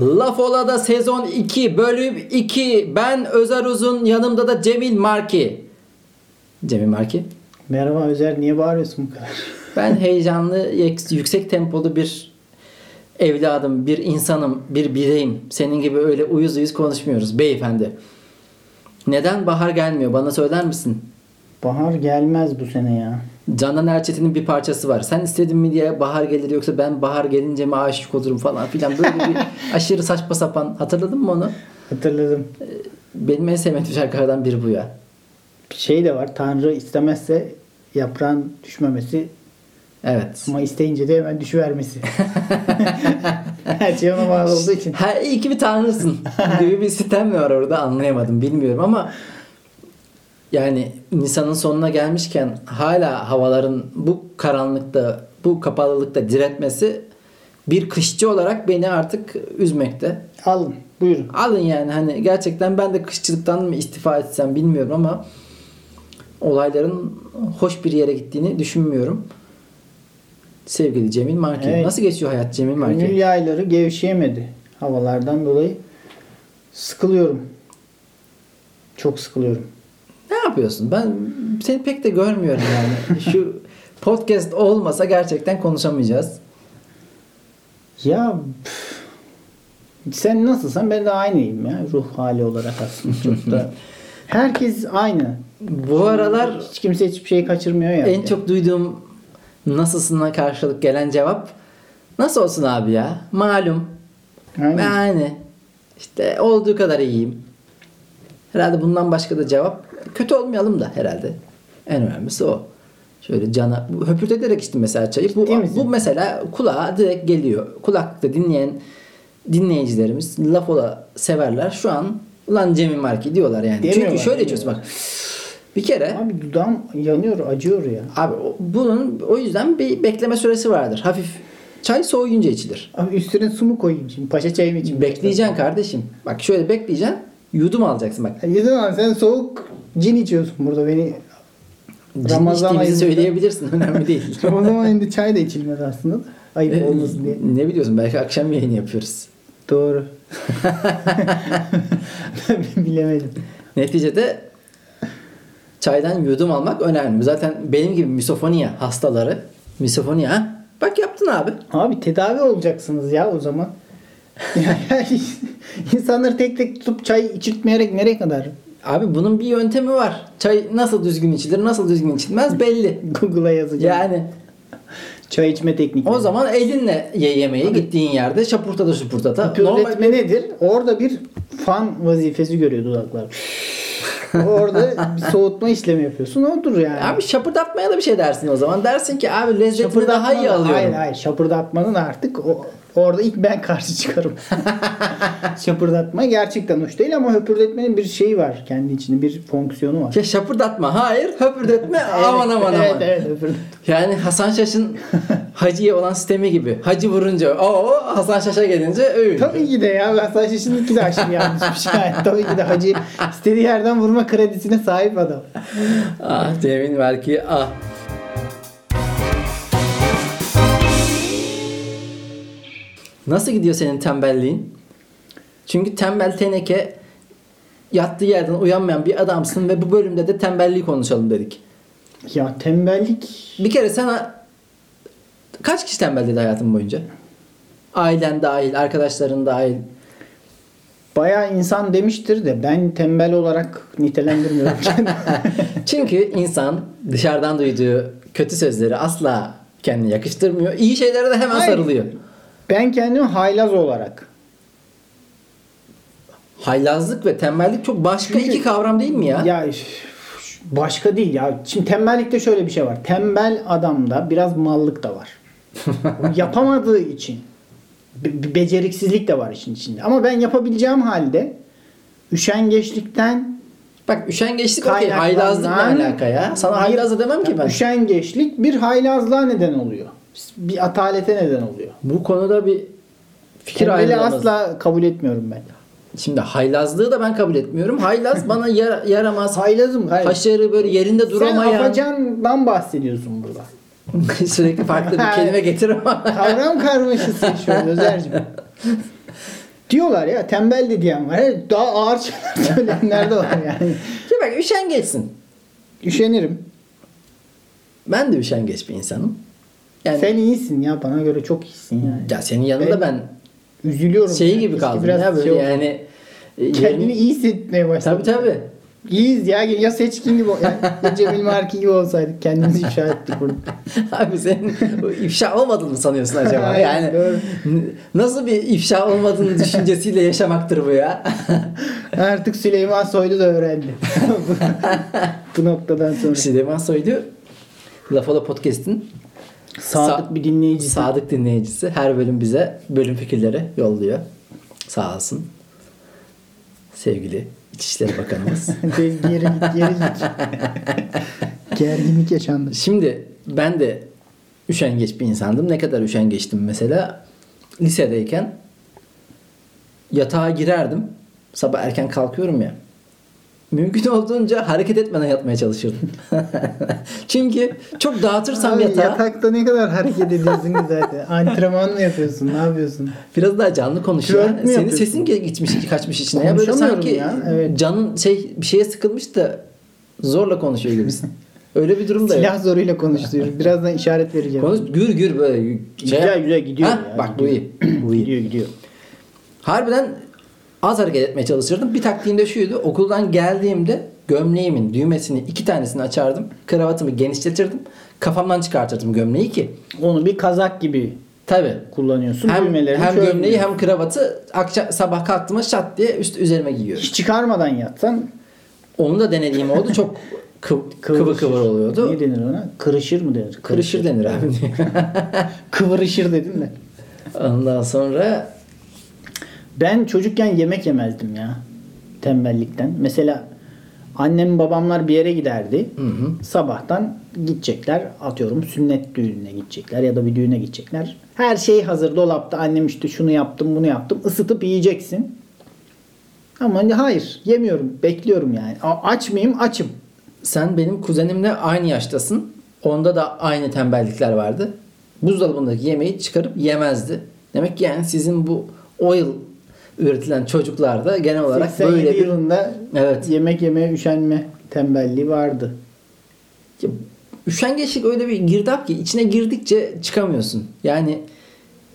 Laf Ola'da sezon 2 bölüm 2 ben Özer Uzun yanımda da Cemil Marki. Cemil Marki. Merhaba Özer niye bağırıyorsun bu kadar? Ben heyecanlı, yüksek tempolu bir evladım, bir insanım, bir bireyim. Senin gibi öyle uyuz uyuz konuşmuyoruz beyefendi. Neden bahar gelmiyor bana söyler misin? Bahar gelmez bu sene ya. Candan Erçetin'in bir parçası var. Sen istedin mi diye bahar gelir yoksa ben bahar gelince mi aşık olurum falan filan. Böyle bir aşırı saçma sapan. Hatırladın mı onu? Hatırladım. Benim en sevmediğim şarkılardan biri bu ya. Şey de var. Tanrı istemezse yaprağın düşmemesi Evet. ama isteyince de hemen düşüvermesi. Her şey ona bağlı olduğu için. Ha, iyi ki bir tanrısın gibi bir sistem mi var orada anlayamadım bilmiyorum ama yani Nisan'ın sonuna gelmişken hala havaların bu karanlıkta bu kapalılıkta diretmesi bir kışçı olarak beni artık üzmekte. Alın. Buyurun. Alın yani hani gerçekten ben de kışçılıktan mı istifa etsem bilmiyorum ama olayların hoş bir yere gittiğini düşünmüyorum. Sevgili Cemil Marki. Evet. Nasıl geçiyor hayat Cemil Marki? Gönül yayları gevşeyemedi. Havalardan dolayı sıkılıyorum. Çok sıkılıyorum. Ne yapıyorsun? Ben seni pek de görmüyorum yani. Şu podcast olmasa gerçekten konuşamayacağız. Ya püf, sen nasılsan ben de aynıyım ya ruh hali olarak aslında çok da. Herkes aynı. Bu aralar Hiç kimse hiçbir şey kaçırmıyor ya. en çok duyduğum nasılsına karşılık gelen cevap nasıl olsun abi ya? Malum. Aynen. Yani işte olduğu kadar iyiyim. Herhalde bundan başka da cevap kötü olmayalım da herhalde. En önemlisi o. Şöyle cana bu höpürteterek içtim mesela çayı. Bu, bu mesela kulağa direkt geliyor. Kulaklıkta dinleyen dinleyicilerimiz laf ola severler. Şu an ulan Cemil Marki diyorlar yani. Demiyorlar, Çünkü şöyle içiyorsun bak. Bir kere Abi dudağım yanıyor, acıyor ya. abi bunun o yüzden bir bekleme süresi vardır. Hafif çay soğuyunca içilir. Abi üstüne su mu koyayım şimdi? Paşa çayı mı içeyim? Bekleyeceksin kardeşim. Bak şöyle bekleyeceksin. Yudum alacaksın bak. Yedin abi sen soğuk cin içiyorsun burada beni. Ciddi Ramazan ayında- söyleyebilirsin. Önemli değil. o zaman şimdi çay da içilmez aslında. da. Ayıp Ee, olmasın diye. ne biliyorsun? Belki akşam yayını yapıyoruz. Doğru. bilemedim. Neticede çaydan yudum almak önemli. Zaten benim gibi misofoniya hastaları misofoniya? Bak yaptın abi. Abi tedavi olacaksınız ya o zaman. Yani insanları tek tek tutup çay içirtmeyerek nereye kadar? Abi bunun bir yöntemi var. Çay nasıl düzgün içilir, nasıl düzgün içilmez belli. Google'a yazacağım. Yani Çay içme teknikleri. o zaman elinle ye yemeği gittiğin yerde şapurtada şupurtata. Normal Pürletme nedir? Orada bir fan vazifesi görüyor dudaklar. Orada bir soğutma işlemi yapıyorsun. Odur yani. Abi şapırdatmaya da bir şey dersin o zaman. Dersin ki abi lezzetini daha iyi alıyorum. Hayır hayır şapırdatmanın artık o, orada ilk ben karşı çıkarım. Şapırdatma gerçekten hoş değil ama höpürdetmenin bir şeyi var. Kendi içinde bir fonksiyonu var. Ya şapırdatma hayır, höpürdetme aman aman evet, aman. Evet höpürdet- Yani Hasan Şaş'ın Hacı'ya olan sistemi gibi. Hacı vurunca o Hasan Şaş'a gelince öyle. Tabii ki de ya. Ben sadece şimdiki de aşırı yanlış bir şey. Yani tabii ki de hacı istediği yerden vurma kredisine sahip adam. Ah Cemil belki ah. Nasıl gidiyor senin tembelliğin? Çünkü tembel teneke yattığı yerden uyanmayan bir adamsın ve bu bölümde de tembelliği konuşalım dedik. Ya tembellik Bir kere sana kaç kişi tembel dedi hayatın boyunca? Ailen dahil, arkadaşların dahil. bayağı insan demiştir de ben tembel olarak nitelendirmiyorum. Çünkü insan dışarıdan duyduğu kötü sözleri asla kendine yakıştırmıyor. İyi şeylere de hemen Hayır. sarılıyor. Ben kendimi haylaz olarak Haylazlık ve tembellik çok başka Çünkü- iki kavram değil mi ya? Ya başka değil ya. Şimdi tembellikte şöyle bir şey var. Tembel adamda biraz mallık da var. Yapamadığı için be- be- beceriksizlik de var işin içinde. Ama ben yapabileceğim halde üşengeçlikten Bak üşengeçlik okey. Kaynaklanan- Haylazlık ne alaka ya? Sana haylaz da demem ki ben. üşengeçlik bir haylazlığa neden oluyor. Bir atalete neden oluyor. Bu konuda bir fikir Tembeli asla kabul etmiyorum ben. Şimdi haylazlığı da ben kabul etmiyorum. Haylaz bana yar- yaramaz. Haylazım. Hayır. Haşarı böyle yerinde Sen duramayan. afacandan bahsediyorsun burada. Sürekli farklı bir kelime getir ama. Kavram karmaşası şu an Özer'cim. Diyorlar ya tembel de diyen var. Daha ağır şeyler söyleyenler de var yani. Ki bak üşengeçsin. Üşenirim. Ben de üşengeç bir insanım. Yani Sen iyisin ya bana göre çok iyisin yani. ya senin yanında ben, Üzülüyorum. şey Yani. gibi Keşke kaldım biraz ya böyle şey yani e, Kendini iyi hissetmeye başladın. Tabii tabii. İyiyiz ya. Ya Seçkin gibi ya, ya Cemil Marki gibi olsaydık kendimizi ifşa ettik burada. Abi senin o ifşa olmadığını mı sanıyorsun acaba? Yani nasıl bir ifşa olmadığını düşüncesiyle yaşamaktır bu ya? Artık Süleyman Soylu da öğrendi. Bu noktadan sonra. Süleyman Soylu Lafola Podcast'in Sadık Sa- bir dinleyicisi. sadık dinleyicisi. Her bölüm bize bölüm fikirleri yolluyor. Sağ olsun. Sevgili İçişleri Bakanımız. geri git geri git. Gerginlik yaşandı. Şimdi ben de üşengeç bir insandım. Ne kadar üşengeçtim mesela? Lisedeyken yatağa girerdim. Sabah erken kalkıyorum ya. Mümkün olduğunca hareket etmeden yatmaya çalışırdım. Çünkü çok dağıtırsam Abi, yatağı yatakta ne kadar hareket ediyorsun ki zaten. Antrenman mı yapıyorsun? Ne yapıyorsun? biraz daha canlı konuşuyor. Twerk mi Senin sesin gitmiş kaçmış içine. Ya böyle sanki ya, evet. canın şey bir şeye sıkılmış da zorla konuşuyor gibisin. Öyle bir durum da yok. Silah zoruyla konuşturuyoruz. Birazdan işaret vereceğim. Konuş gür gür böyle. şey güzel güzel gidiyor. Ha, ya, bak bu gidiyor. iyi. Bu iyi. Gidiyor gidiyor. Harbiden az hareket etmeye çalışırdım. Bir taktiğim de şuydu. Okuldan geldiğimde gömleğimin düğmesini iki tanesini açardım. Kravatımı genişletirdim. Kafamdan çıkartırdım gömleği ki. Onu bir kazak gibi Tabi. kullanıyorsun. Hem, Düğmelerini hem gömleği hem kravatı akşam, sabah kalktığımda şat diye üst üzerime giyiyorum. hiç çıkarmadan yatsan Onu da denediğim oldu. Çok kıv, kıvır kıvır oluyordu. Ne denir ona? Kırışır mı denir? Kırışır denir abi. Kıvırışır dedin de. Ondan sonra Ben çocukken yemek yemezdim ya. Tembellikten. Mesela annem babamlar bir yere giderdi. hı hı. Sabahtan gidecekler. Atıyorum sünnet düğününe gidecekler ya da bir düğüne gidecekler. Her şey hazır dolapta. Annem işte şunu yaptım bunu yaptım. Isıtıp yiyeceksin. Ama hayır yemiyorum. Bekliyorum yani. Aç mıyım? Açım. sen benim kuzenimle aynı yaştasın. Onda da aynı tembellikler vardı. Buzdolabındaki yemeği çıkarıp yemezdi. Demek ki yani sizin bu o yıl üretilen çocuklarda genel olarak 87 böyle bir yılında Evet. yemek yemeye üşenme tembelliği vardı. Ya, üşengeçlik öyle bir girdap ki içine girdikçe çıkamıyorsun. Yani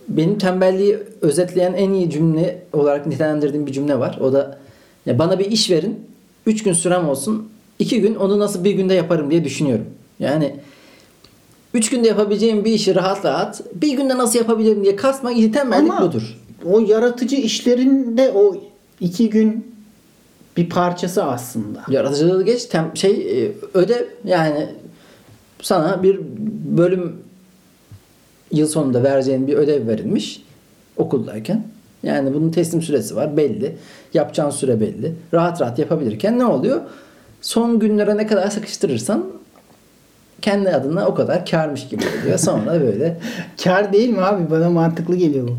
benim tembelliği özetleyen en iyi cümle olarak nitelendirdiğim bir cümle var. O da ya bana bir iş verin. 3 gün sürem olsun. 2 gün onu nasıl bir günde yaparım diye düşünüyorum. Yani 3 günde yapabileceğim bir işi rahat rahat bir günde nasıl yapabilirim diye kasmak tembellik Ama budur. O yaratıcı işlerin de o iki gün bir parçası aslında. Yaratıcılığı geç tem, şey e, ödev yani sana bir bölüm yıl sonunda vereceğin bir ödev verilmiş okuldayken. Yani bunun teslim süresi var belli. Yapacağın süre belli. Rahat rahat yapabilirken ne oluyor? Son günlere ne kadar sıkıştırırsan kendi adına o kadar karmış gibi oluyor. Sonra böyle Kar değil mi abi? Bana mantıklı geliyor bu.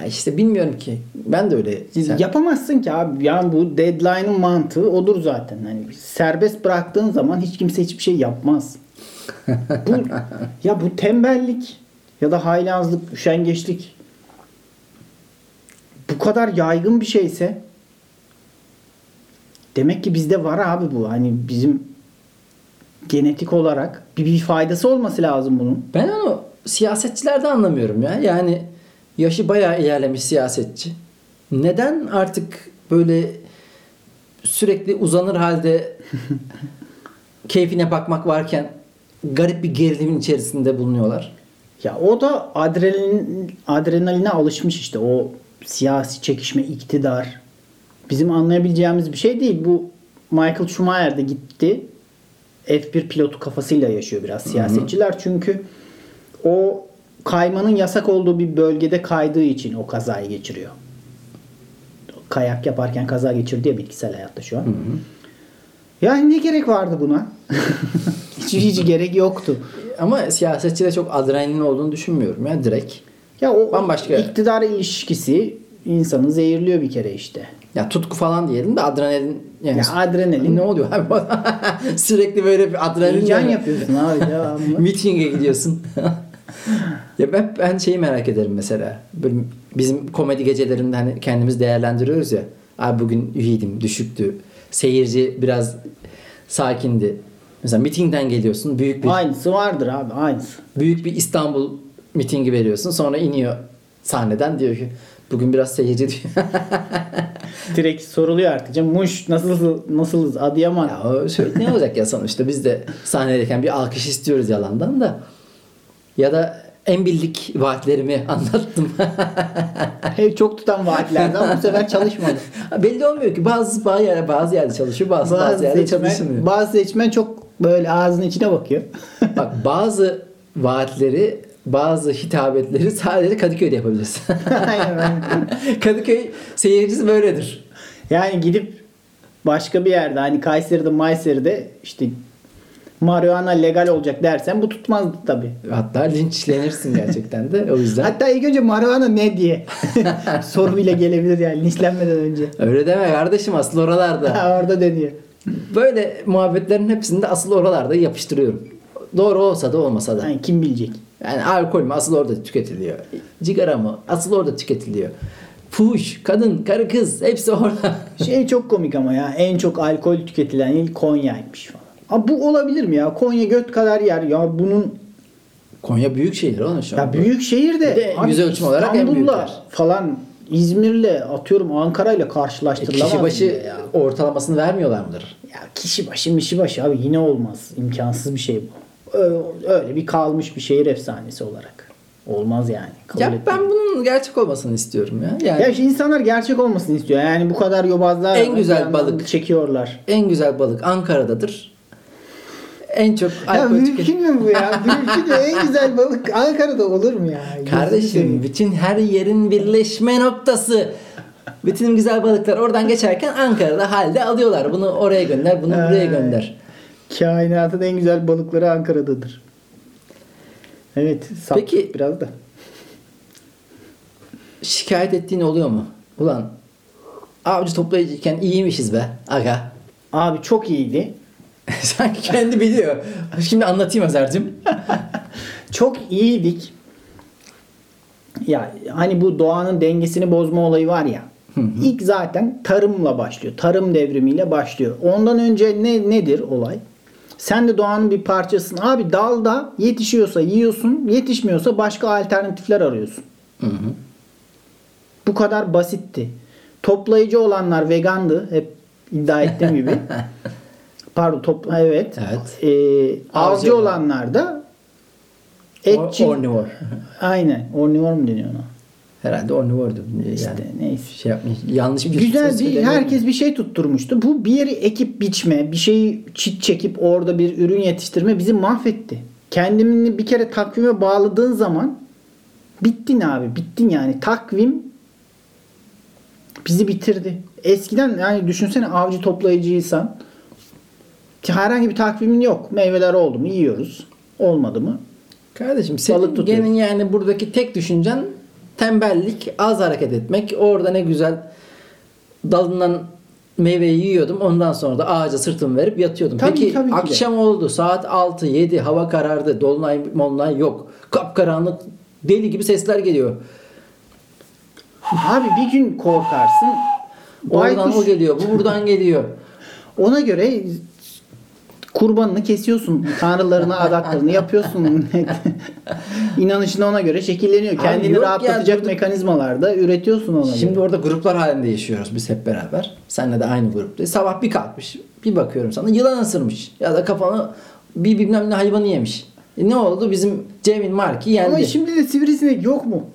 Ya işte bilmiyorum ki. Ben de öyle. Sen- Yapamazsın ki abi. Yani bu deadline'ın mantığı odur zaten. Hani serbest bıraktığın zaman hiç kimse hiçbir şey yapmaz. bu, ya bu tembellik ya da haylazlık, üşengeçlik bu kadar yaygın bir şeyse demek ki bizde var abi bu. Hani bizim genetik olarak bir, bir faydası olması lazım bunun. Ben onu siyasetçilerde anlamıyorum ya. Yani yaşı bayağı ilerlemiş siyasetçi. Neden artık böyle sürekli uzanır halde keyfine bakmak varken garip bir gerilimin içerisinde bulunuyorlar? Ya o da adrenalin, adrenaline alışmış işte o siyasi çekişme, iktidar. Bizim anlayabileceğimiz bir şey değil. Bu Michael Schumacher de gitti. F1 pilotu kafasıyla yaşıyor biraz siyasetçiler. Çünkü o kaymanın yasak olduğu bir bölgede kaydığı için o kazayı geçiriyor. Kayak yaparken kaza geçirdi ya bitkisel hayatta şu an. Yani ne gerek vardı buna? hiç, hiç gerek yoktu. Ama siyasetçide çok adrenalin olduğunu düşünmüyorum ya direkt. Ya o Bambaşka. iktidar ilişkisi insanı zehirliyor bir kere işte. Ya tutku falan diyelim de adrenalin yani Ya adrenalin ne oluyor abi? Sürekli böyle bir adrenalin heyecan yapıyorsun abi devamlı. Mitinge gidiyorsun. Ya ben, ben şeyi merak ederim mesela. Böyle bizim komedi gecelerinde hani kendimiz değerlendiriyoruz ya. Abi bugün iyiydim, düşüktü. Seyirci biraz sakindi. Mesela mitingden geliyorsun. Büyük bir Aynısı vardır abi aynısı. büyük bir İstanbul mitingi veriyorsun. Sonra iniyor sahneden diyor ki bugün biraz seyirci diyor. Direkt soruluyor artık. Canım, Muş nasıl nasılız Adıyaman. ya o şöyle ne olacak ya sonuçta biz de sahnedeyken bir alkış istiyoruz yalandan da. Ya da en bildik vaatlerimi anlattım. Hep çok tutan vaatlerdi ama bu sefer çalışmadı. Belli olmuyor ki bazı bazı yerde, bazı yerde çalışıyor bazı bazı, Bazı yerde seçmen, çalışmıyor. bazı seçmen çok böyle ağzının içine bakıyor. Bak bazı vaatleri bazı hitabetleri sadece Kadıköy'de aynen. Kadıköy seyircisi böyledir. yani gidip başka bir yerde hani Kayseri'de Mayseri'de işte marihuana legal olacak dersen bu tutmazdı tabi. Hatta linçlenirsin gerçekten de o yüzden. Hatta ilk önce marihuana ne diye soru bile gelebilir yani linçlenmeden önce. Öyle deme kardeşim asıl oralarda. Orada deniyor. Böyle muhabbetlerin hepsini de asıl oralarda yapıştırıyorum. Doğru olsa da olmasa da. Yani kim bilecek? Yani alkol mü asıl orada tüketiliyor. Cigara mı asıl orada tüketiliyor. Fuş, kadın, karı kız hepsi orada. Şey çok komik ama ya en çok alkol tüketilen il Konya'ymış falan. Abi bu olabilir mi ya? Konya göt kadar yer. Ya bunun Konya büyük şehir onun şu an. ya büyük şehir de de abi yüz ölçüm olarak en İstanbul'la büyükler. falan İzmir'le atıyorum Ankara'yla karşılaştırılamaz. Kişi başı ya. ortalamasını vermiyorlar mıdır? Ya kişi başı mişi başı abi yine olmaz. İmkansız bir şey bu. Öyle bir kalmış bir şehir efsanesi olarak. Olmaz yani. Kabul Ya etmiyorum. ben bunun gerçek olmasını istiyorum ya. Yani Ya işte insanlar gerçek olmasını istiyor. Yani bu kadar yobazlar En güzel balık. çekiyorlar. en güzel balık Ankara'dadır. En çok Ya alkol mümkün mü bu ya? Mümkün mü? En güzel balık Ankara'da olur mu ya? Kardeşim seveyim. bütün her yerin birleşme noktası. Bütün güzel balıklar oradan geçerken Ankara'da halde alıyorlar. Bunu oraya gönder, bunu buraya Ay. gönder. Kainatın en güzel balıkları Ankara'dadır. Evet. Saptık Peki- biraz da. Şikayet ettiğin oluyor mu? Ulan avcı toplayıcıyken iyiymişiz be aga. Abi çok iyiydi. Sanki kendi biliyor. Şimdi anlatayım Azer'cim. Çok iyiydik. Ya hani bu doğanın dengesini bozma olayı var ya. İlk zaten tarımla başlıyor. Tarım devrimiyle başlıyor. Ondan önce ne nedir olay? Sen de doğanın bir parçasısın. Abi dalda yetişiyorsa yiyorsun, yetişmiyorsa başka alternatifler arıyorsun. Bu kadar basitti. Toplayıcı olanlar vegandı. Hep iddia ettiğim gibi. Pardon top evet. Evet. Ee, avcı, Avcı olanlar da Or- etçi. Ornivor. Aynen. Ornivor mu deniyor ona? Herhalde ornivordu. Yani İşte neyse. şey yapmış. Yanlış bir Güzel bir söylemiyorum. herkes bir şey tutturmuştu. Bu bir yeri ekip biçme, bir şeyi çit çekip orada bir ürün yetiştirme bizi mahvetti. Kendini bir kere takvime bağladığın zaman bittin abi. Bittin yani. Takvim bizi bitirdi. Eskiden yani düşünsene avcı toplayıcıysan herhangi bir takvimin yok. Meyveler oldu mu yiyoruz. Olmadı mı? Kardeşim senin gene yani buradaki tek düşüncen tembellik, az hareket etmek. Orada ne güzel dalından meyveyi yiyordum. Ondan sonra da ağaca sırtımı verip yatıyordum. Tabii, Peki tabii ki de. akşam oldu. Saat 6, 7 hava karardı. Dolunay molunay yok. Kapkaranlık deli gibi sesler geliyor. Abi bir gün korkarsın. Oradan baykuş- o geliyor. Bu buradan geliyor. Ona göre kurbanını kesiyorsun. Tanrılarına adaklarını yapıyorsun. İnanışını ona göre şekilleniyor. Kendini ya, rahatlatacak durduk- mekanizmalarda üretiyorsun ona Şimdi göre. orada gruplar halinde yaşıyoruz biz hep beraber. Senle de aynı gruptayız. Sabah bir kalkmış. Bir bakıyorum sana yılan ısırmış. Ya da kafanı bir bilmem ne hayvanı yemiş. E ne oldu? Bizim Cem'in marki yendi. Ama şimdi de sivrisinek yok mu?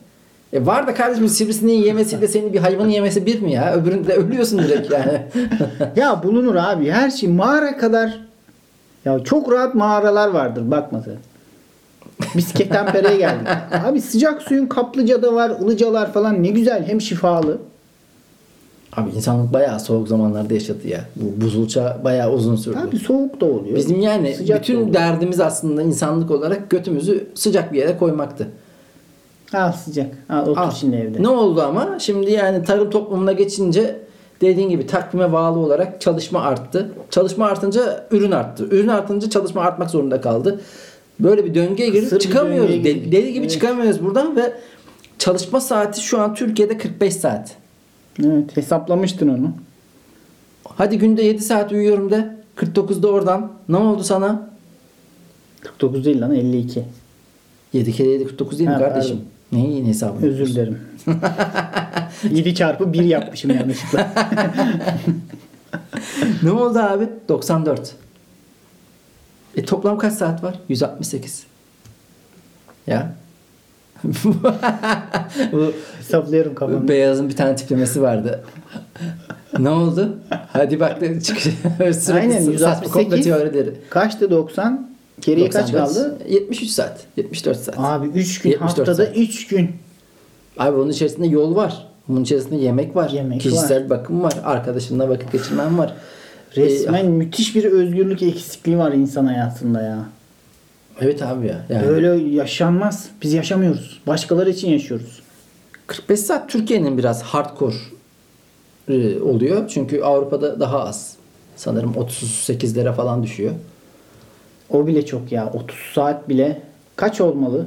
E var da kardeşim sivrisineğin yemesiyle senin bir hayvanın yemesi bir mi ya? Öbüründe ölüyorsun direkt yani. Ya bulunur abi. Her şey mağara kadar ya çok rahat mağaralar vardır. Bakma sen. Biz Ketenpere'ye geldik. Abi sıcak suyun Kaplıca'da var, Ilıcalar falan ne güzel hem şifalı. Abi insanlık bayağı soğuk zamanlarda yaşadı ya. Bu buzul çağ bayağı uzun sürdü. Abi soğuk da oluyor. Bizim yani sıcak bütün oluyor. derdimiz aslında insanlık olarak götümüzü sıcak bir yere koymaktı. Al sıcak. Al otur Al. şimdi evde. Ne oldu ama? Şimdi yani tarım toplumuna geçince dediğin gibi takvime bağlı olarak çalışma arttı. Çalışma artınca ürün arttı. Ürün artınca çalışma artmak zorunda kaldı. Böyle bir döngüye girip Kısır çıkamıyoruz. döngüye Deli, deli gibi Evet. çıkamıyoruz buradan ve çalışma saati şu an Türkiye'de 45 saat. Evet hesaplamıştın onu. Hadi günde 7 saat uyuyorum de. 49'da oradan. Ne oldu sana? 49 değil lan 52. 7 kere 7 49 değil mi Ha, kardeşim? pardon. Neyin hesabı? Özür dilerim. 7 çarpı 1 yapmışım yanlışlıkla. ne oldu abi? 94. E toplam kaç saat var? 168. Ya. Bu Hesaplıyorum kafamda. beyazın bir tane tiplemesi vardı. ne oldu? Hadi bak dedi çık. Sürekli Aynen, saçma 168. komplo teorileri. Kaçtı 90? Geriye kaç 94, kaldı? 73 saat. 74 saat. Abi 3 gün 74 haftada saat. 3 gün. Abi bunun içerisinde yol var. Bunun içerisinde yemek var. Yemek kişisel bakım var. Arkadaşınla vakit geçirmen var. Resmen Ee, müthiş bir özgürlük eksikliği var insan hayatında ya. evet abi ya. Yani Öyle yaşanmaz. Biz yaşamıyoruz. Başkaları için yaşıyoruz. 45 saat Türkiye'nin biraz hardcore e, oluyor. Çünkü Avrupa'da daha az. Sanırım 38'lere falan düşüyor. O bile çok ya. 30 saat bile kaç olmalı?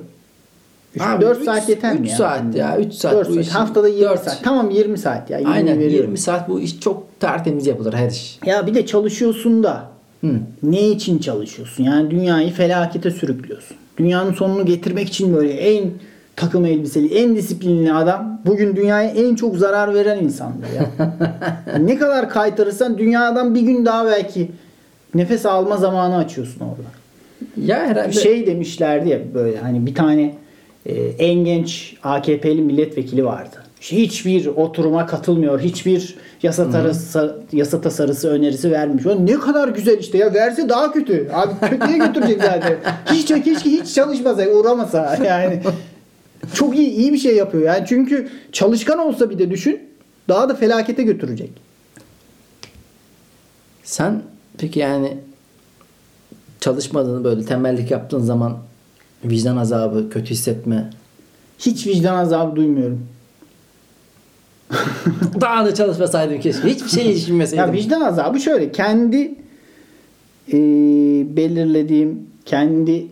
Abi 4 üç- saat yeter mi üç ya? saat ya, üç saat 4 bu saat. işin- Haftada 20 dört. saat. Tamam 20 saat ya. 20 Aynen veriyorum. 20 saat bu iş çok tertemiz yapılır her iş. Ya bir de çalışıyorsun da Hı. ne için çalışıyorsun? Yani dünyayı felakete sürüklüyorsun. Dünyanın sonunu getirmek için böyle en takım elbiseli, en disiplinli adam bugün dünyaya en çok zarar veren insandır ya. ne kadar kaytarırsan dünyadan bir gün daha belki nefes alma zamanı açıyorsun orada. Ya herhalde Şey demişlerdi ya böyle hani bir tane e, en genç AKP'li milletvekili vardı. Hiçbir oturuma katılmıyor. Hiçbir yasa tarısı, yasa tasarısı önerisi vermiş. O ne kadar güzel işte ya verse daha kötü. Abi kötüye götürecek zaten. Hiç keşke hiç çalışmasa, uğramasa yani. Çok iyi iyi bir şey yapıyor yani. Çünkü çalışkan olsa bir de düşün daha da felakete götürecek. sen peki yani çalışmadığını böyle tembellik yaptığın zaman vicdan azabı, kötü hissetme. Hiç vicdan azabı duymuyorum. Daha da çalışmasaydım keşke. Hiçbir şey düşünmeseydim. Ya vicdan azabı şöyle kendi e, belirlediğim kendi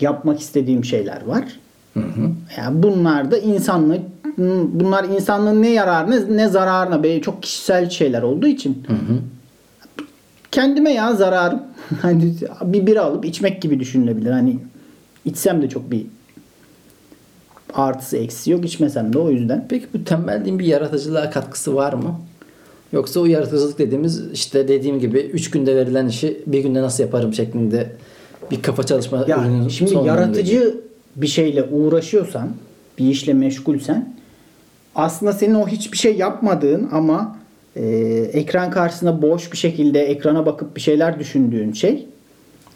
yapmak istediğim şeyler var. Hı hı. Yani bunlar da insanlık bunlar insanlığın ne yararına ne zararına böyle çok kişisel şeyler olduğu için Hı hı. Kendime ya zararım. Hani bir bira alıp içmek gibi düşünülebilir. Hani içsem de çok bir artısı eksisi yok içmesem de o yüzden. Peki bu tembelliğin bir yaratıcılığa katkısı var mı? Yoksa o yaratıcılık dediğimiz işte dediğim gibi 3 günde verilen işi bir günde nasıl yaparım şeklinde bir kafa çalışma Ya ürünün şimdi yaratıcı geliyor. bir şeyle uğraşıyorsan, bir işle meşgulsen aslında senin o hiçbir şey yapmadığın ama e, ekran karşısında boş bir şekilde ekrana bakıp bir şeyler düşündüğün şey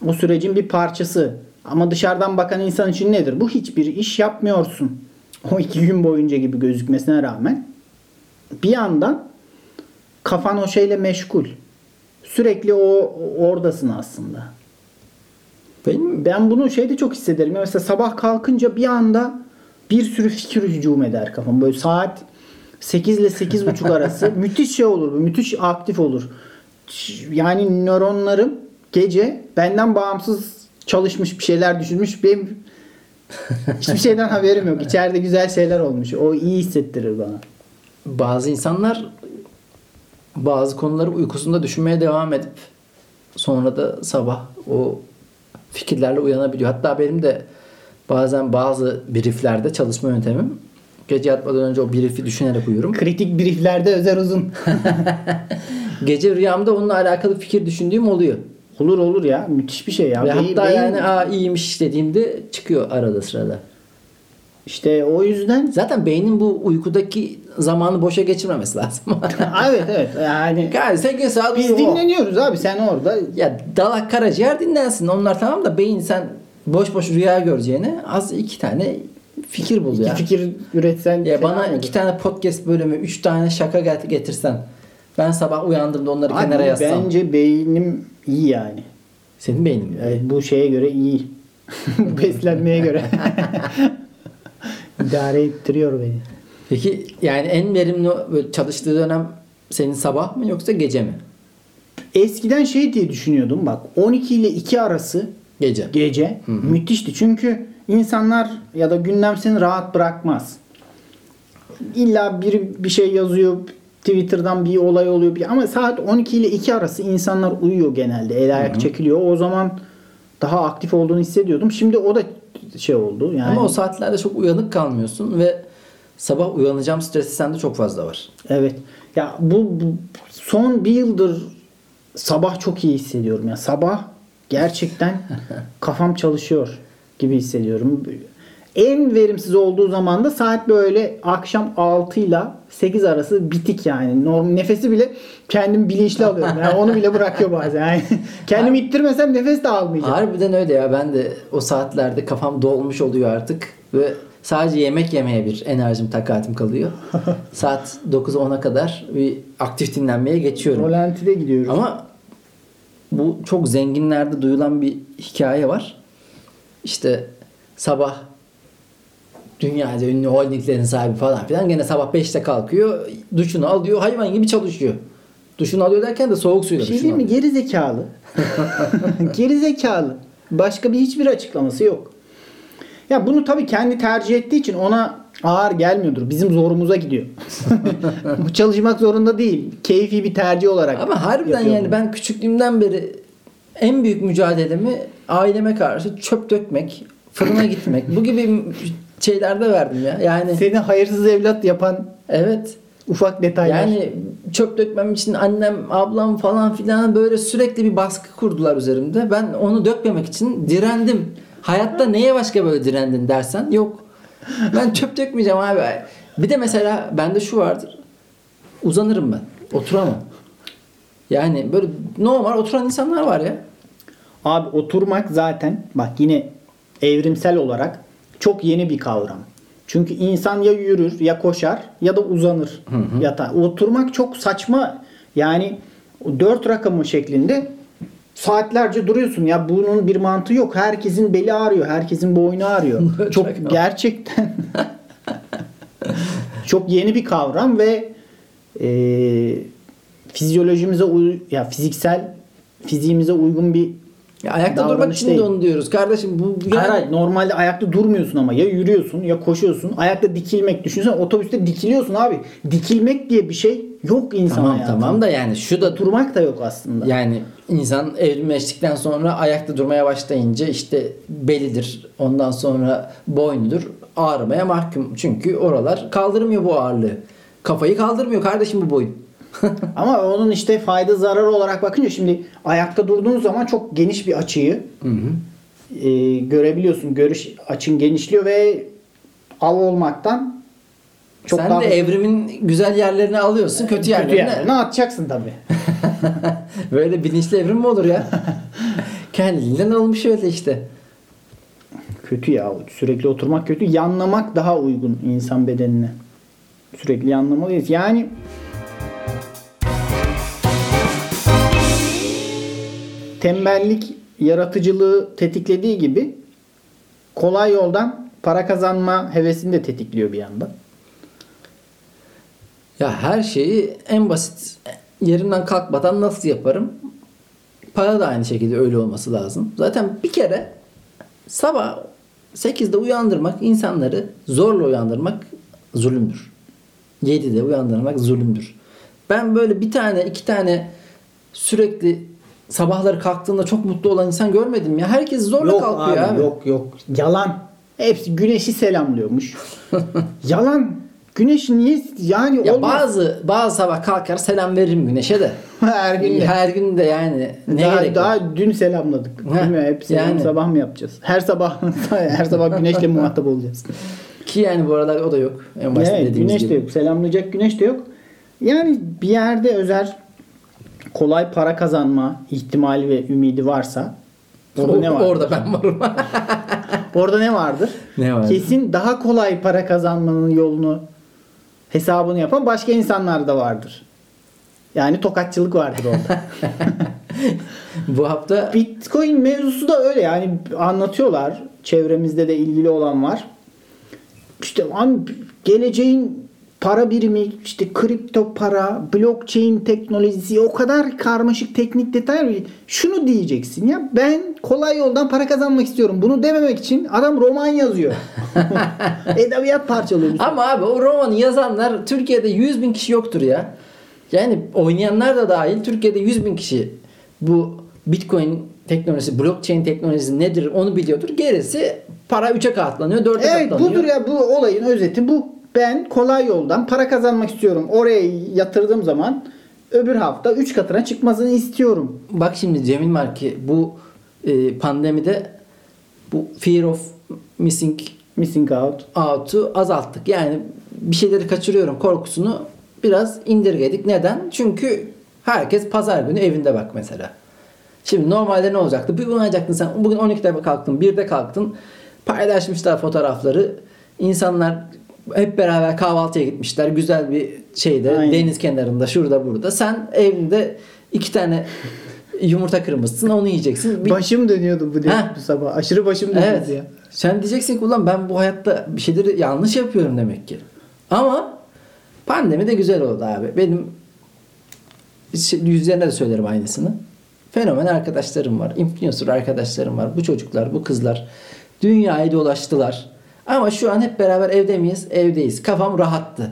o sürecin bir parçası. Ama dışarıdan bakan insan için nedir? Bu hiçbir iş yapmıyorsun. O iki gün boyunca gibi gözükmesine rağmen bir yandan kafan o şeyle meşgul. Sürekli o oradasın aslında. Benim Ben bunu şeyde çok hissederim. Mesela sabah kalkınca bir anda bir sürü fikir hücum eder kafam. Böyle saat 8 ile 8.30 arası müthiş şey olur. bu, Müthiş aktif olur. Yani nöronlarım gece benden bağımsız çalışmış bir şeyler düşünmüş. Benim hiçbir şeyden haberim yok. İçeride güzel şeyler olmuş. O iyi hissettirir bana. bazı insanlar bazı konuları uykusunda düşünmeye devam edip sonra da sabah o fikirlerle uyanabiliyor. Hatta benim de bazen bazı brieflerde çalışma yöntemim gece yatmadan önce o brief'i düşünerek uyurum. Kritik brieflerde özer uzun. Gece rüyamda onunla alakalı fikir düşündüğüm oluyor. olur olur ya. Müthiş bir şey ya. Ve Beyin- hatta beyin- yani aa iyiymiş dediğimde çıkıyor arada sırada. işte o yüzden Zaten beynin bu uykudaki zamanı boşa geçirmemesi lazım. evet evet yani yani 8 saat biz dinleniyoruz abi sen orada Ya dalak karaciğer dinlensin. Onlar tamam da beyin sen boş boş rüya göreceğine az iki tane fikir bul ya. iki fikir üretsen Ya bana olur. iki tane podcast bölümü, üç tane şaka get- getirsen ben sabah uyandığımda onları Abi kenara yazsam. Bence beynim iyi yani. Senin beynin mi? Evet, bu şeye göre iyi. Beslenmeye göre. İdare ettiriyor beni. Peki yani en verimli çalıştığı dönem senin sabah mı yoksa gece mi? Eskiden şey diye düşünüyordum bak 12 ile 2 arası Gece. gece müthişti. Çünkü insanlar ya da gündem seni rahat bırakmaz. illa biri bir şey yazıyor. Twitter'dan bir olay oluyor. Bir, ama saat 12 ile 2 arası insanlar uyuyor genelde. El ayak çekiliyor. O zaman daha aktif olduğunu hissediyordum. Şimdi o da şey oldu. Yani Ama o saatlerde çok uyanık kalmıyorsun ve sabah uyanacağım stresi sende çok fazla var. Evet. Ya bu, bu son bir yıldır sabah çok iyi hissediyorum. Ya sabah gerçekten kafam çalışıyor gibi hissediyorum. En verimsiz olduğu zaman da saat böyle akşam 6 ile 8 arası bitik yani. Norm nefesi bile kendim bilinçli alıyorum. Yani onu bile bırakıyor bazen. Yani kendimi ittirmesem nefes de almayacağım. Harbiden öyle ya. Ben de o saatlerde kafam dolmuş oluyor artık ve sadece yemek yemeye bir enerjim takatim kalıyor. Saat 9'a 10'a kadar bir aktif dinlenmeye geçiyorum. Rolantide gidiyoruz. Ama bu çok zenginlerde duyulan bir hikaye var. İşte sabah dünyaca ünlü holdinglerin sahibi falan filan gene sabah 5'te kalkıyor. Duşunu alıyor. Hayvan gibi çalışıyor. Duşunu alıyor derken de soğuk suyla Bir şey diyeyim mi? Geri zekalı. Geri zekalı. Başka bir hiçbir açıklaması yok. Ya bunu tabii kendi tercih ettiği için ona ağır gelmiyordur. Bizim zorumuza gidiyor. Bu çalışmak zorunda değil. Keyfi bir tercih olarak. Ama harbiden yani bunu. ben küçüklüğümden beri en büyük mücadelemi aileme karşı çöp dökmek, fırına gitmek bu gibi şeylerde verdim ya. Yani seni hayırsız evlat yapan evet ufak detaylar. Yani çöp dökmem için annem, ablam falan filan böyle sürekli bir baskı kurdular üzerimde. Ben onu dökmemek için direndim. Hayatta neye başka böyle direndin dersen yok. Ben çöp dökmeyeceğim abi. Bir de mesela bende şu vardır. Uzanırım ben. Oturamam. Yani böyle normal oturan insanlar var ya. Abi oturmak zaten bak yine evrimsel olarak çok yeni bir kavram. Çünkü insan ya yürür ya koşar ya da uzanır yatağa. Oturmak çok saçma. Yani dört rakamı şeklinde saatlerce duruyorsun. Ya bunun bir mantığı yok. Herkesin beli ağrıyor. Herkesin boynu ağrıyor. Çok gerçekten çok yeni bir kavram ve e, fizyolojimize ya fiziksel fiziğimize uygun bir ya ayakta durmak için de değil. onu diyoruz. Kardeşim bu yani- Hayır, hayır. normalde ayakta durmuyorsun ama ya yürüyorsun ya koşuyorsun. Ayakta dikilmek düşünsene otobüste dikiliyorsun abi. Dikilmek diye bir şey yok insan Tamam hayatında. tamam da yani şu da Durmak da yok aslında. Yani insan evrimleştikten sonra ayakta durmaya başlayınca işte belidir. Ondan sonra boynudur. Ağrımaya mahkum. Çünkü oralar kaldırmıyor bu ağırlığı. Kafayı kaldırmıyor kardeşim bu boyun. Ama onun işte fayda zararı olarak bakınca şimdi ayakta durduğun zaman çok geniş bir açıyı e, görebiliyorsun. Görüş açın genişliyor ve av olmaktan çok Sen daha de evrimin güzel yerlerini alıyorsun, kötü yerlerine. kötü yerlerine atacaksın tabii. Böyle bilinçli evrim mi olur ya? Kendiliğinden olmuş öyle işte. Kötü ya. Sürekli oturmak kötü. Yanlamak daha uygun insan bedenine. Sürekli yanlamalıyız. Yani tembellik yaratıcılığı tetiklediği gibi kolay yoldan para kazanma hevesini de tetikliyor bir yandan. Ya her şeyi en basit yerimden kalkmadan nasıl yaparım? Para da aynı şekilde öyle olması lazım. Zaten bir kere sabah 8'de uyandırmak insanları zorla uyandırmak zulümdür. 7'de uyandırmak zulümdür. Ben böyle bir tane iki tane sürekli sabahları kalktığında çok mutlu olan insan görmedim ya. Herkes zorla Yok kalkıyor abi, abi. yok yok. Yalan. Hepsi güneşi selamlıyormuş. Yalan. Güneşi niye yani Ya olmaz. bazı bazı sabah kalkar selam veririm güneşe de. her gün de. Her gün de yani ne daha, gerek var? daha dün selamladık. Bilmiyorum, hep selam yani. sabah mı yapacağız? Her sabah her sabah güneşle muhatap olacağız. Ki yani bu aralar o da yok. En başta Evet, dediğimiz güneş gibi. de yok. Selamlayacak güneş de yok. Yani bir yerde özel kolay para kazanma ihtimali ve ümidi varsa orada ne var? Orada ben varım. Orada ne vardır? Ne vardır? Kesin daha kolay para kazanmanın yolunu hesabını yapan başka insanlar da vardır. Yani tokatçılık vardır orada. bu hafta Bitcoin mevzusu da öyle yani anlatıyorlar. Çevremizde de ilgili olan var. İşte an geleceğin para birimi, işte kripto para, blockchain teknolojisi o kadar karmaşık teknik detay Şunu diyeceksin ya ben kolay yoldan para kazanmak istiyorum. Bunu dememek için adam roman yazıyor. Edebiyat parçalıyor. Ama abi o romanı yazanlar Türkiye'de 100 bin kişi yoktur ya. Yani oynayanlar da dahil Türkiye'de 100 bin kişi bu Bitcoin teknolojisi, blockchain teknolojisi nedir onu biliyordur. Gerisi para 3'e katlanıyor, 4'e Evet katlanıyor. budur ya bu olayın özeti bu. Ben kolay yoldan para kazanmak istiyorum. Oraya yatırdığım zaman öbür hafta 3 katına çıkmasını istiyorum. Bak şimdi Cemil Marki bu e, pandemide bu fear of missing Missing out. out'u azalttık. Yani bir şeyleri kaçırıyorum korkusunu biraz indirgedik. Neden? Çünkü herkes pazar günü evinde bak mesela. Şimdi normalde ne olacaktı? Bir uyanacaktın sen. Bugün 12'de kalktın, 1'de kalktın. Paylaşmışlar fotoğrafları. İnsanlar hep beraber kahvaltıya gitmişler. Güzel bir şeyde Aynen. deniz kenarında şurada burada. Sen evinde iki tane yumurta kırmışsın onu yiyeceksin. Bir- Başım dönüyordu bu, Ha. bu sabah. Aşırı başım dönüyordu Evet. ya. Sen diyeceksin ki ulan ben bu hayatta bir şeyleri yanlış yapıyorum demek ki. Ama pandemi de güzel oldu abi. Benim şey- yüzlerine de söylerim aynısını. Fenomen arkadaşlarım var. Influencer arkadaşlarım var. Bu çocuklar, bu kızlar dünyayı dolaştılar. Ama şu an hep beraber evde miyiz? Evdeyiz. Kafam rahattı.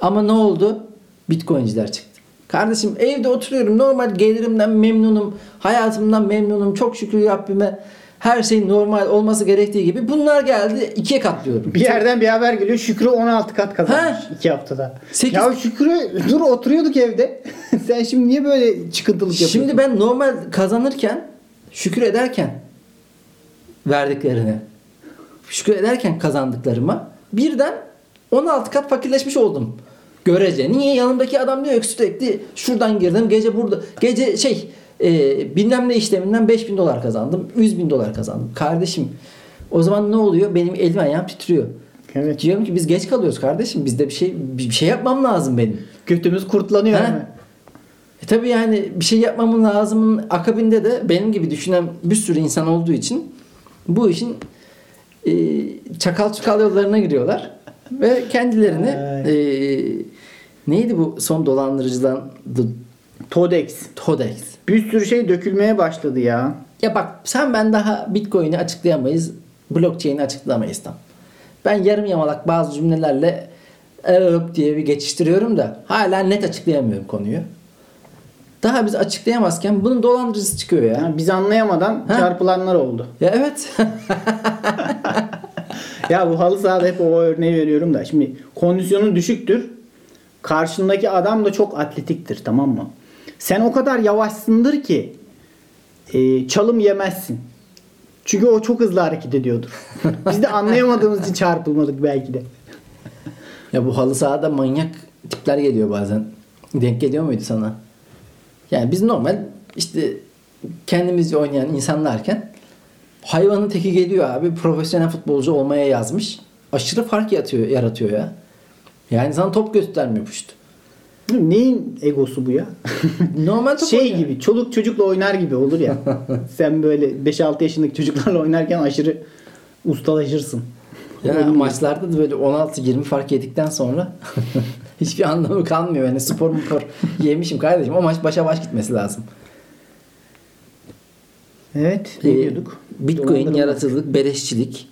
Ama ne oldu? Bitcoinciler çıktı. Kardeşim evde oturuyorum. Normal gelirimden memnunum. Hayatımdan memnunum. Çok şükür Rabbime. Her şey normal olması gerektiği gibi. Bunlar geldi. ikiye katlıyorum. Bir yerden bir haber geliyor. Şükrü 16 kat kazanmış Ha. 2 haftada. Sekiz- Ya Şükrü dur oturuyorduk evde. Sen şimdi niye böyle çıkıntılık yapıyorsun? Şimdi ben normal kazanırken şükür ederken verdiklerine şükür ederken kazandıklarıma birden 16 kat fakirleşmiş oldum. Görece. Niye? Yanımdaki adam diyor ki sürekli şuradan girdim gece burada. Gece şey e, bilmem ne işleminden 5000 dolar kazandım. 100 bin dolar kazandım. Kardeşim o zaman ne oluyor? Benim elim ayağım titriyor. Evet. Diyorum ki biz geç kalıyoruz kardeşim. Bizde bir şey bir şey yapmam lazım benim. Götümüz kurtlanıyor. Ha? mi? E tabii yani bir şey yapmamın lazımın akabinde de benim gibi düşünen bir sürü insan olduğu için bu işin e, çakal çukal yollarına giriyorlar ve kendilerini e, neydi bu son dolandırıcıdan Todex. Todex. Bir sürü şey dökülmeye başladı ya. Ya bak sen ben daha Bitcoin'i açıklayamayız, blockchain'i açıklamayız tam. Ben yarım yamalak bazı cümlelerle Erop diye bir geçiştiriyorum da hala net açıklayamıyorum konuyu. Daha biz açıklayamazken bunun dolandırıcısı çıkıyor ya. Yani biz anlayamadan Ha? çarpılanlar oldu. Ya evet. Ya bu halı sahada hep o örneği veriyorum da. Şimdi kondisyonun düşüktür. Karşındaki adam da çok atletiktir tamam mı? Sen o kadar yavaşsındır ki e, çalım yemezsin. Çünkü o çok hızlı hareket ediyordur. Biz de anlayamadığımız için çarpılmadık belki de. ya bu halı sahada manyak tipler geliyor bazen. Denk geliyor muydu sana? Yani biz normal işte kendimizce oynayan insanlarken hayvanın teki geliyor abi profesyonel futbolcu olmaya yazmış. Aşırı fark yatıyor, yaratıyor ya. Yani sana top göstermiyor puşt. Neyin egosu bu ya? Normal top şey oynuyor. gibi çoluk çocukla oynar gibi olur ya. Sen böyle 5-6 yaşındaki çocuklarla oynarken aşırı ustalaşırsın. Yani Oyun- maçlarda da böyle 16-20 fark yedikten sonra hiçbir anlamı kalmıyor. Yani spor spor yemişim kardeşim. O maç başa baş gitmesi lazım. Evet ne Ee, diyorduk? Bitcoin, Dolandırılma. yaratıcılık, beleşçilik.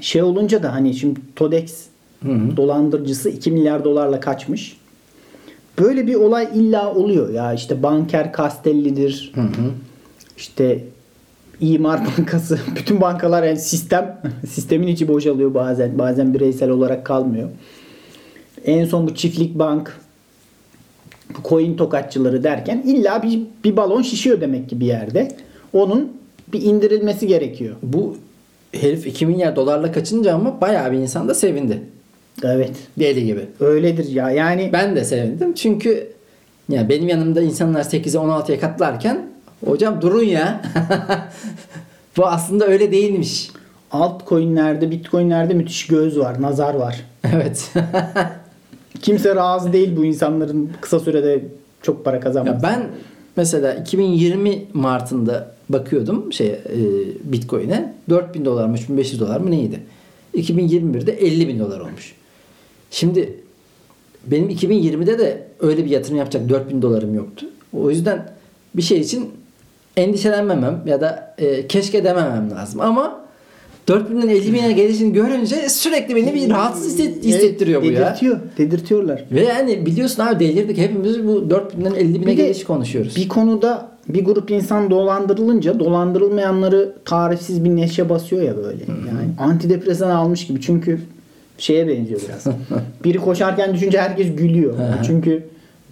Şey olunca da hani şimdi Todex Hı hı. dolandırıcısı 2 milyar dolarla kaçmış. Böyle bir olay illa oluyor ya işte banker Castelli'dir. Hı hı. İşte İmar Bankası, bütün bankalar yani sistem sistemin içi boşalıyor bazen. Bazen bireysel olarak kalmıyor. En son bu çiftlik bank coin tokatçıları derken illa bir, bir balon şişiyor demek ki bir yerde. Onun bir indirilmesi gerekiyor. Bu herif 2 milyar dolarla kaçınca ama bayağı bir insan da sevindi. Evet. Deli gibi. Öyledir ya. Yani Ben de sevindim çünkü ya benim yanımda insanlar 8'e 16'ya katlarken hocam durun ya. Bu aslında öyle değilmiş. altcoin'lerde, bitcoin'lerde müthiş göz var, nazar var. Evet. Kimse razı değil bu insanların kısa sürede çok para kazanması. ya ben mesela 2020 Mart'ında bakıyordum şey e, Bitcoin'e 4000 dolar mı 3500 dolar mı neydi? 2021'de 50 bin dolar olmuş. Şimdi benim 2020'de de öyle bir yatırım yapacak 4000 dolarım yoktu. O yüzden bir şey için endişelenmemem ya da e, keşke dememem lazım. Ama 4000'den 50 bine gelişini görünce sürekli beni bir rahatsız hisset- hissettiriyor bu ya. Dedirtiyor. Dedirtiyorlar. Ve yani biliyorsun abi delirdik hepimiz bu 4000'den 50 bine geliş konuşuyoruz. Bir konuda bir grup insan dolandırılınca dolandırılmayanları tarifsiz bir neşe basıyor ya böyle. Yani antidepresan almış gibi. Çünkü şeye benziyor biraz. Biri koşarken düşünce herkes gülüyor. Hı hı. Çünkü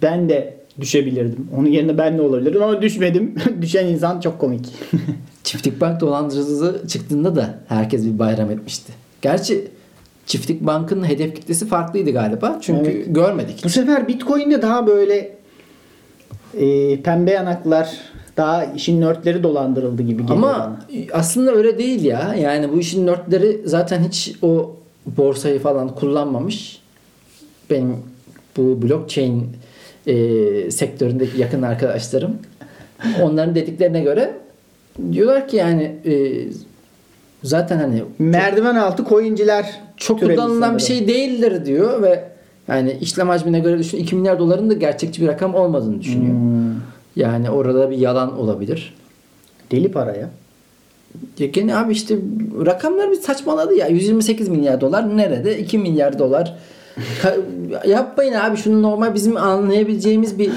ben de düşebilirdim. Onun yerine ben de olabilirdim ama düşmedim. Düşen insan çok komik. Çiftlik Bank dolandırıcılığı çıktığında da herkes bir bayram etmişti. Gerçi Çiftlik Bank'ın hedef kitlesi farklıydı galiba. Çünkü Evet. görmedik. Bu sefer Bitcoin'de daha böyle e, pembe yanaklar daha işin nörtleri dolandırıldı gibi geliyor Ama bana. aslında öyle değil ya. Yani bu işin nörtleri zaten hiç o borsayı falan kullanmamış. Benim bu blockchain e, sektöründeki yakın arkadaşlarım onların dediklerine göre diyorlar ki yani e, zaten hani Merdiven altı coinciler çok kullanılan bir şey değildir diyor ve yani işlem hacmine göre düşün 2 milyar doların da gerçekçi bir rakam olmadığını düşünüyor. Hmm. Yani orada bir yalan olabilir. Deli para ya. Ya gene abi işte rakamlar bir saçmaladı ya. 128 milyar dolar nerede? 2 milyar dolar. Yapmayın abi şunu normal bizim anlayabileceğimiz bir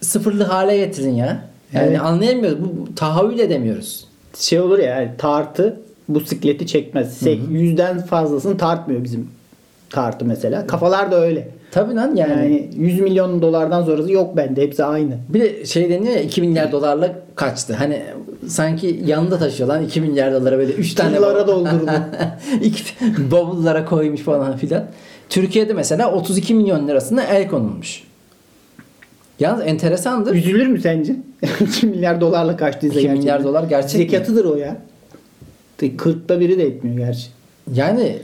sıfırlı hale getirin ya. Yani Evet. anlayamıyoruz. Bu, bu tahayyül edemiyoruz. Şey olur ya yani tartı bu sikleti çekmez. Sek- Yüzden fazlasını tartmıyor bizim tartı mesela. Kafalar da öyle. Tabii lan yani. Yani 100 milyon dolardan sonrası yok bende. Hepsi aynı. Bir de şey deniyor ya 2 milyar dolarla kaçtı. Hani sanki yanında taşıyor lan 2 milyar dolara böyle 3 tane Tırlara bavul- doldurdu. İki bavullara koymuş falan filan. Türkiye'de mesela 32 milyon lirasına el konulmuş. Yalnız enteresandır. Üzülür mü sence? 2 milyar dolarla kaçtıysa 2 milyar gerçekten. dolar gerçek? Zekatıdır o ya. 40'ta biri de etmiyor gerçi. Yani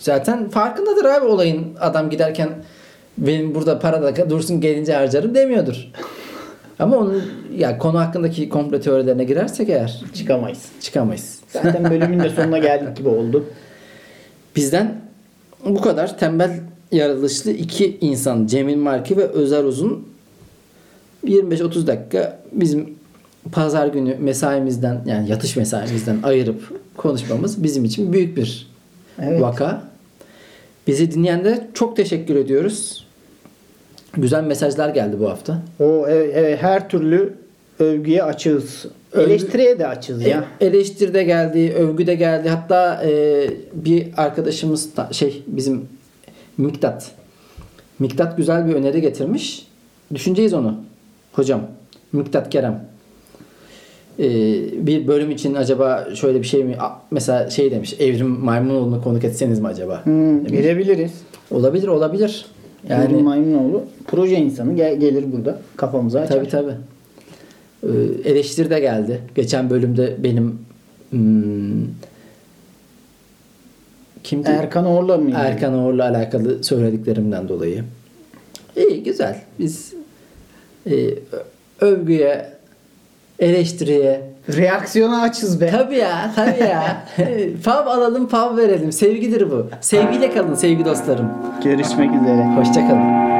zaten farkındadır abi olayın. Adam giderken benim burada para da dursun gelince harcarım demiyordur. Ama onun ya konu hakkındaki komplo teorilerine girersek eğer Çıkamayız. çıkamayız. Zaten bölümün de sonuna geldik gibi oldu. Bizden bu kadar tembel yaratılışlı iki insan Cemil Marki ve Özer Uzun 25-30 dakika bizim pazar günü mesaimizden yani yatış mesaimizden ayırıp konuşmamız bizim için büyük bir Evet. vaka. Bizi dinleyenlere çok teşekkür ediyoruz. Güzel mesajlar geldi bu hafta. O evet, evet, her türlü övgüye açığız. Övgü- Eleştiriye de açığız ya. E- Eleştiri de geldi, övgü de geldi. Hatta e, bir arkadaşımız da- şey bizim Miktat. Miktat güzel bir öneri getirmiş. Düşüneceğiz onu. Hocam. Miktat Kerem. E, bir bölüm için acaba şöyle bir şey mi? Mesela şey demiş. Evrim Maymunoğlu'nu konuk etseniz mi acaba? Hmm, gelebiliriz. Olabilir olabilir. Yani Yani Maymunoğlu proje insanı gel- gelir burada kafamıza açar. Tabii tabii. Ee, eleştiri de geldi. Geçen bölümde benim hmm, kimdi? Erkan Orla mı? Erkan Oğur'la alakalı söylediklerimden dolayı. İyi güzel. Biz e, övgüye, eleştiriye. Reaksiyona açız be. tabii ya tabii ya. Fav alalım fav verelim. Sevgidir bu. Sevgiyle kalın sevgi dostlarım. Görüşmek üzere. hoşçakalın